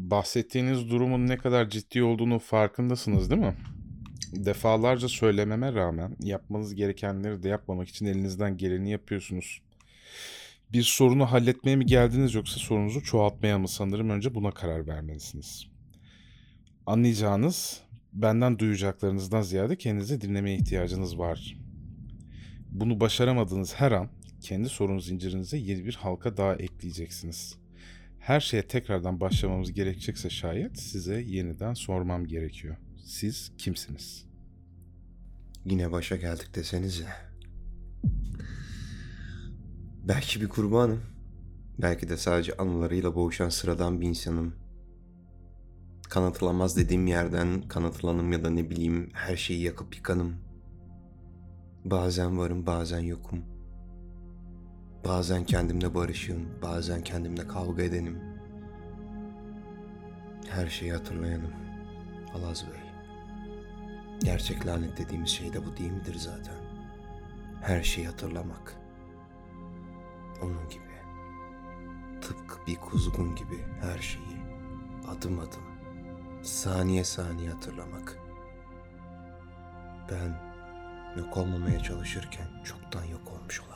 bahsettiğiniz durumun ne kadar ciddi olduğunu farkındasınız değil mi? Defalarca söylememe rağmen yapmanız gerekenleri de yapmamak için elinizden geleni yapıyorsunuz. Bir sorunu halletmeye mi geldiniz yoksa sorunuzu çoğaltmaya mı sanırım önce buna karar vermelisiniz. Anlayacağınız benden duyacaklarınızdan ziyade kendinizi dinlemeye ihtiyacınız var. Bunu başaramadığınız her an kendi sorun zincirinize yeni bir halka daha ekleyeceksiniz. Her şeye tekrardan başlamamız gerekecekse şayet size yeniden sormam gerekiyor. Siz kimsiniz? Yine başa geldik desenize. Belki bir kurbanım. Belki de sadece anılarıyla boğuşan sıradan bir insanım. Kanıtlanmaz dediğim yerden kanıtlanım ya da ne bileyim her şeyi yakıp yıkanım. Bazen varım bazen yokum. Bazen kendimle barışığım, bazen kendimle kavga edenim. Her şeyi hatırlayanım. Alaz Bey. Gerçek lanet dediğimiz şey de bu değil midir zaten? Her şeyi hatırlamak. Onun gibi. Tıpkı bir kuzgun gibi her şeyi adım adım, saniye saniye hatırlamak. Ben yok olmamaya çalışırken çoktan yok olmuş olanım.